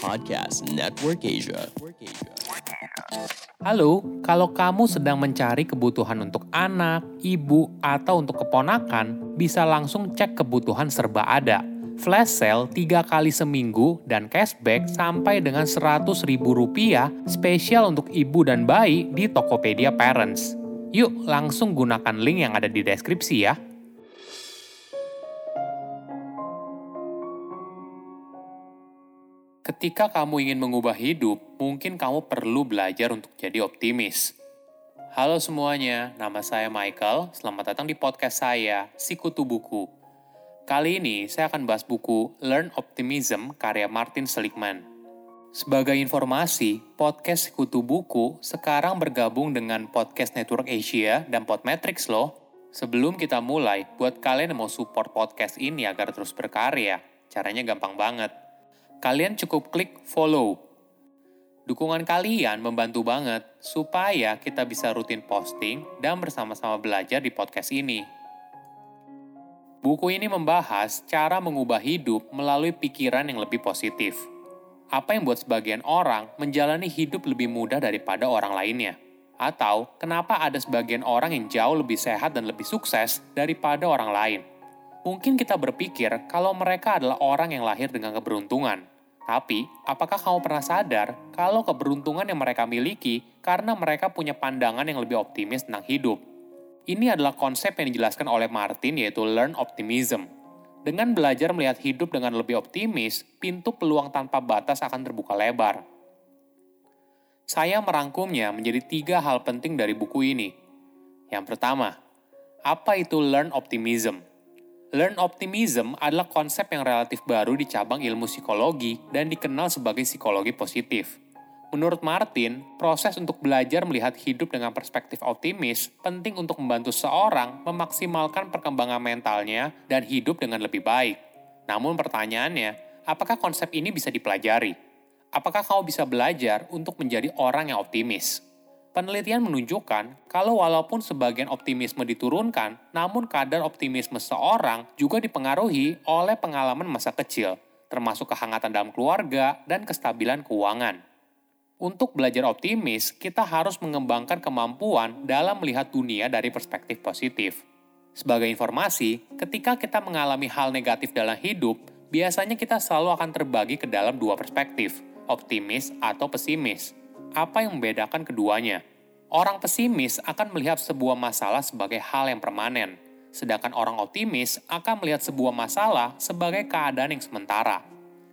Podcast Network Asia. Halo, kalau kamu sedang mencari kebutuhan untuk anak, ibu, atau untuk keponakan, bisa langsung cek kebutuhan serba ada. Flash sale 3 kali seminggu dan cashback sampai dengan 100 ribu rupiah spesial untuk ibu dan bayi di Tokopedia Parents. Yuk langsung gunakan link yang ada di deskripsi ya. Ketika kamu ingin mengubah hidup, mungkin kamu perlu belajar untuk jadi optimis. Halo semuanya, nama saya Michael. Selamat datang di podcast saya, Sikutu Buku. Kali ini saya akan bahas buku Learn Optimism karya Martin Seligman. Sebagai informasi, podcast Sikutu Buku sekarang bergabung dengan Podcast Network Asia dan Podmetrics loh. Sebelum kita mulai, buat kalian yang mau support podcast ini agar terus berkarya, caranya gampang banget kalian cukup klik follow. Dukungan kalian membantu banget supaya kita bisa rutin posting dan bersama-sama belajar di podcast ini. Buku ini membahas cara mengubah hidup melalui pikiran yang lebih positif. Apa yang buat sebagian orang menjalani hidup lebih mudah daripada orang lainnya? Atau kenapa ada sebagian orang yang jauh lebih sehat dan lebih sukses daripada orang lain? Mungkin kita berpikir kalau mereka adalah orang yang lahir dengan keberuntungan. Tapi, apakah kamu pernah sadar kalau keberuntungan yang mereka miliki karena mereka punya pandangan yang lebih optimis tentang hidup? Ini adalah konsep yang dijelaskan oleh Martin yaitu learn optimism. Dengan belajar melihat hidup dengan lebih optimis, pintu peluang tanpa batas akan terbuka lebar. Saya merangkumnya menjadi tiga hal penting dari buku ini. Yang pertama, apa itu learn optimism? Learn optimism adalah konsep yang relatif baru di cabang ilmu psikologi dan dikenal sebagai psikologi positif. Menurut Martin, proses untuk belajar melihat hidup dengan perspektif optimis penting untuk membantu seorang memaksimalkan perkembangan mentalnya dan hidup dengan lebih baik. Namun pertanyaannya, apakah konsep ini bisa dipelajari? Apakah kau bisa belajar untuk menjadi orang yang optimis? Penelitian menunjukkan kalau walaupun sebagian optimisme diturunkan, namun kadar optimisme seorang juga dipengaruhi oleh pengalaman masa kecil, termasuk kehangatan dalam keluarga dan kestabilan keuangan. Untuk belajar optimis, kita harus mengembangkan kemampuan dalam melihat dunia dari perspektif positif. Sebagai informasi, ketika kita mengalami hal negatif dalam hidup, biasanya kita selalu akan terbagi ke dalam dua perspektif, optimis atau pesimis apa yang membedakan keduanya? Orang pesimis akan melihat sebuah masalah sebagai hal yang permanen, sedangkan orang optimis akan melihat sebuah masalah sebagai keadaan yang sementara.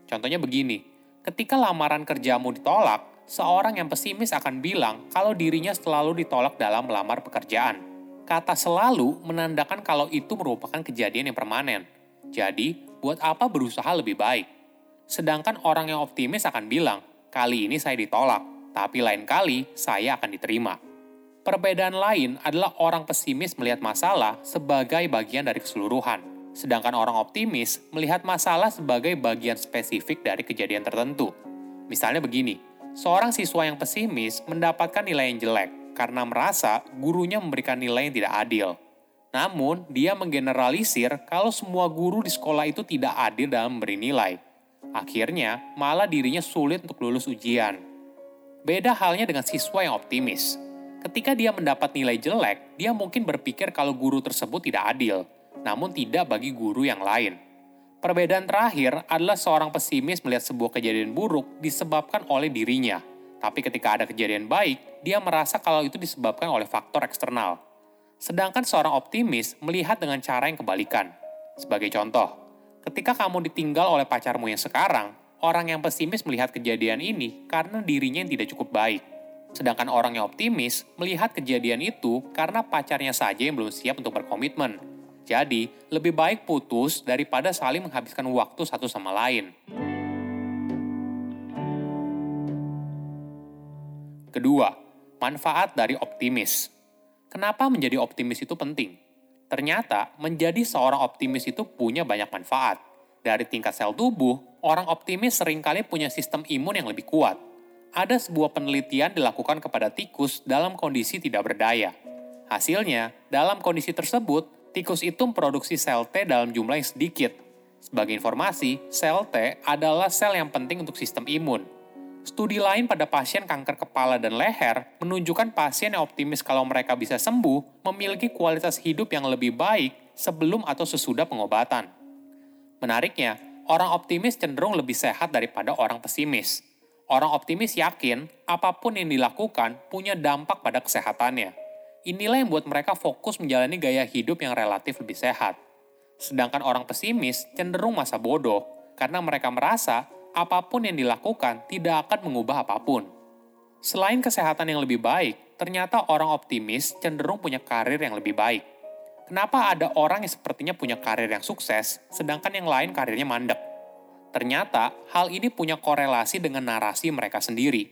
Contohnya begini, ketika lamaran kerjamu ditolak, seorang yang pesimis akan bilang kalau dirinya selalu ditolak dalam melamar pekerjaan. Kata selalu menandakan kalau itu merupakan kejadian yang permanen. Jadi, buat apa berusaha lebih baik? Sedangkan orang yang optimis akan bilang, kali ini saya ditolak, tapi lain kali saya akan diterima. Perbedaan lain adalah orang pesimis melihat masalah sebagai bagian dari keseluruhan, sedangkan orang optimis melihat masalah sebagai bagian spesifik dari kejadian tertentu. Misalnya begini, seorang siswa yang pesimis mendapatkan nilai yang jelek karena merasa gurunya memberikan nilai yang tidak adil. Namun, dia menggeneralisir kalau semua guru di sekolah itu tidak adil dalam memberi nilai. Akhirnya, malah dirinya sulit untuk lulus ujian. Beda halnya dengan siswa yang optimis. Ketika dia mendapat nilai jelek, dia mungkin berpikir kalau guru tersebut tidak adil, namun tidak bagi guru yang lain. Perbedaan terakhir adalah seorang pesimis melihat sebuah kejadian buruk disebabkan oleh dirinya, tapi ketika ada kejadian baik, dia merasa kalau itu disebabkan oleh faktor eksternal. Sedangkan seorang optimis melihat dengan cara yang kebalikan. Sebagai contoh, ketika kamu ditinggal oleh pacarmu yang sekarang, Orang yang pesimis melihat kejadian ini karena dirinya yang tidak cukup baik. Sedangkan orang yang optimis melihat kejadian itu karena pacarnya saja yang belum siap untuk berkomitmen. Jadi, lebih baik putus daripada saling menghabiskan waktu satu sama lain. Kedua, manfaat dari optimis. Kenapa menjadi optimis itu penting? Ternyata, menjadi seorang optimis itu punya banyak manfaat. Dari tingkat sel tubuh, orang optimis sering kali punya sistem imun yang lebih kuat. Ada sebuah penelitian dilakukan kepada tikus dalam kondisi tidak berdaya. Hasilnya, dalam kondisi tersebut, tikus itu memproduksi sel T dalam jumlah yang sedikit. Sebagai informasi, sel T adalah sel yang penting untuk sistem imun. Studi lain pada pasien kanker kepala dan leher menunjukkan pasien yang optimis kalau mereka bisa sembuh memiliki kualitas hidup yang lebih baik sebelum atau sesudah pengobatan. Menariknya, orang optimis cenderung lebih sehat daripada orang pesimis. Orang optimis yakin apa pun yang dilakukan punya dampak pada kesehatannya. Inilah yang membuat mereka fokus menjalani gaya hidup yang relatif lebih sehat. Sedangkan orang pesimis cenderung masa bodoh karena mereka merasa apa pun yang dilakukan tidak akan mengubah apa pun. Selain kesehatan yang lebih baik, ternyata orang optimis cenderung punya karir yang lebih baik. Kenapa ada orang yang sepertinya punya karir yang sukses, sedangkan yang lain karirnya mandek? Ternyata, hal ini punya korelasi dengan narasi mereka sendiri.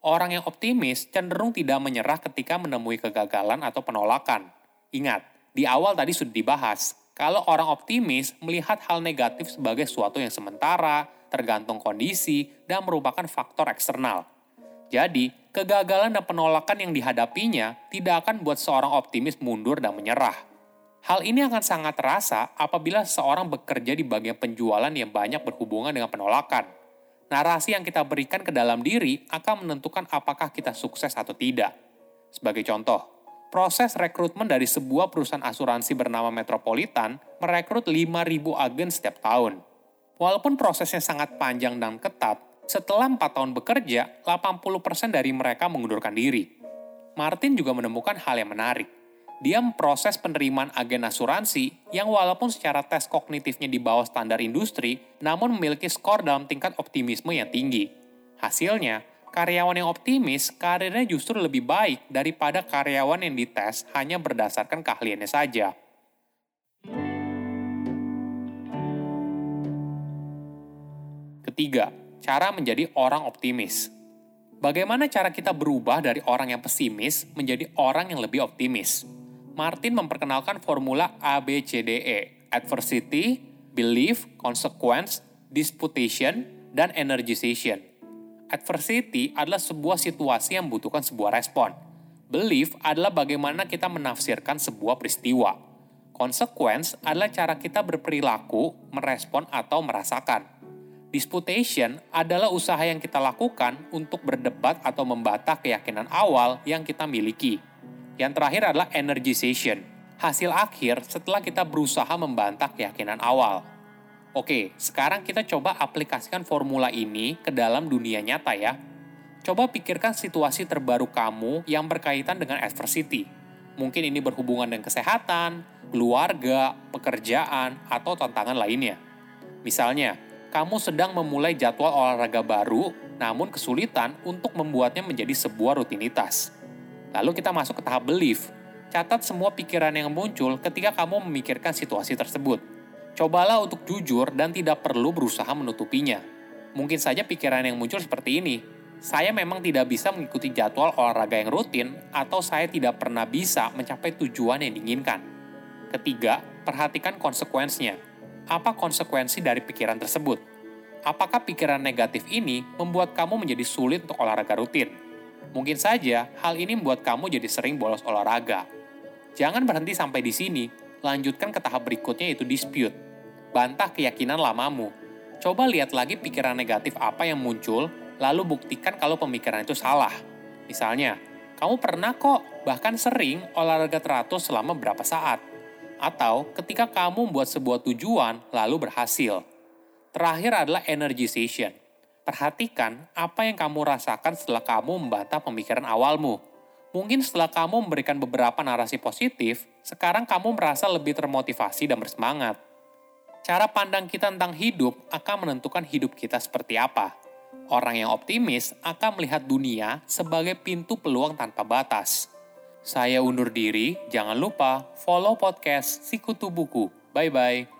Orang yang optimis cenderung tidak menyerah ketika menemui kegagalan atau penolakan. Ingat, di awal tadi sudah dibahas, kalau orang optimis melihat hal negatif sebagai sesuatu yang sementara, tergantung kondisi, dan merupakan faktor eksternal. Jadi, kegagalan dan penolakan yang dihadapinya tidak akan buat seorang optimis mundur dan menyerah Hal ini akan sangat terasa apabila seorang bekerja di bagian penjualan yang banyak berhubungan dengan penolakan. Narasi yang kita berikan ke dalam diri akan menentukan apakah kita sukses atau tidak. Sebagai contoh, proses rekrutmen dari sebuah perusahaan asuransi bernama Metropolitan merekrut 5.000 agen setiap tahun. Walaupun prosesnya sangat panjang dan ketat, setelah 4 tahun bekerja, 80% dari mereka mengundurkan diri. Martin juga menemukan hal yang menarik dia memproses penerimaan agen asuransi yang walaupun secara tes kognitifnya di bawah standar industri, namun memiliki skor dalam tingkat optimisme yang tinggi. Hasilnya, karyawan yang optimis karirnya justru lebih baik daripada karyawan yang dites hanya berdasarkan keahliannya saja. Ketiga, cara menjadi orang optimis. Bagaimana cara kita berubah dari orang yang pesimis menjadi orang yang lebih optimis? Martin memperkenalkan formula ABCDE, adversity, belief, consequence, disputation, dan energization. Adversity adalah sebuah situasi yang membutuhkan sebuah respon. Belief adalah bagaimana kita menafsirkan sebuah peristiwa. Consequence adalah cara kita berperilaku, merespon, atau merasakan. Disputation adalah usaha yang kita lakukan untuk berdebat atau membantah keyakinan awal yang kita miliki. Yang terakhir adalah energization, hasil akhir setelah kita berusaha membantah keyakinan awal. Oke, sekarang kita coba aplikasikan formula ini ke dalam dunia nyata ya. Coba pikirkan situasi terbaru kamu yang berkaitan dengan adversity. Mungkin ini berhubungan dengan kesehatan, keluarga, pekerjaan, atau tantangan lainnya. Misalnya, kamu sedang memulai jadwal olahraga baru, namun kesulitan untuk membuatnya menjadi sebuah rutinitas. Lalu kita masuk ke tahap belief. Catat semua pikiran yang muncul ketika kamu memikirkan situasi tersebut. Cobalah untuk jujur dan tidak perlu berusaha menutupinya. Mungkin saja pikiran yang muncul seperti ini. Saya memang tidak bisa mengikuti jadwal olahraga yang rutin atau saya tidak pernah bisa mencapai tujuan yang diinginkan. Ketiga, perhatikan konsekuensinya. Apa konsekuensi dari pikiran tersebut? Apakah pikiran negatif ini membuat kamu menjadi sulit untuk olahraga rutin? Mungkin saja hal ini membuat kamu jadi sering bolos olahraga. Jangan berhenti sampai di sini, lanjutkan ke tahap berikutnya yaitu dispute. Bantah keyakinan lamamu. Coba lihat lagi pikiran negatif apa yang muncul, lalu buktikan kalau pemikiran itu salah. Misalnya, kamu pernah kok, bahkan sering olahraga teratur selama berapa saat. Atau ketika kamu membuat sebuah tujuan, lalu berhasil. Terakhir adalah energization Perhatikan apa yang kamu rasakan setelah kamu membantah pemikiran awalmu. Mungkin setelah kamu memberikan beberapa narasi positif, sekarang kamu merasa lebih termotivasi dan bersemangat. Cara pandang kita tentang hidup akan menentukan hidup kita seperti apa. Orang yang optimis akan melihat dunia sebagai pintu peluang tanpa batas. Saya undur diri, jangan lupa follow podcast Sikutu Buku. Bye-bye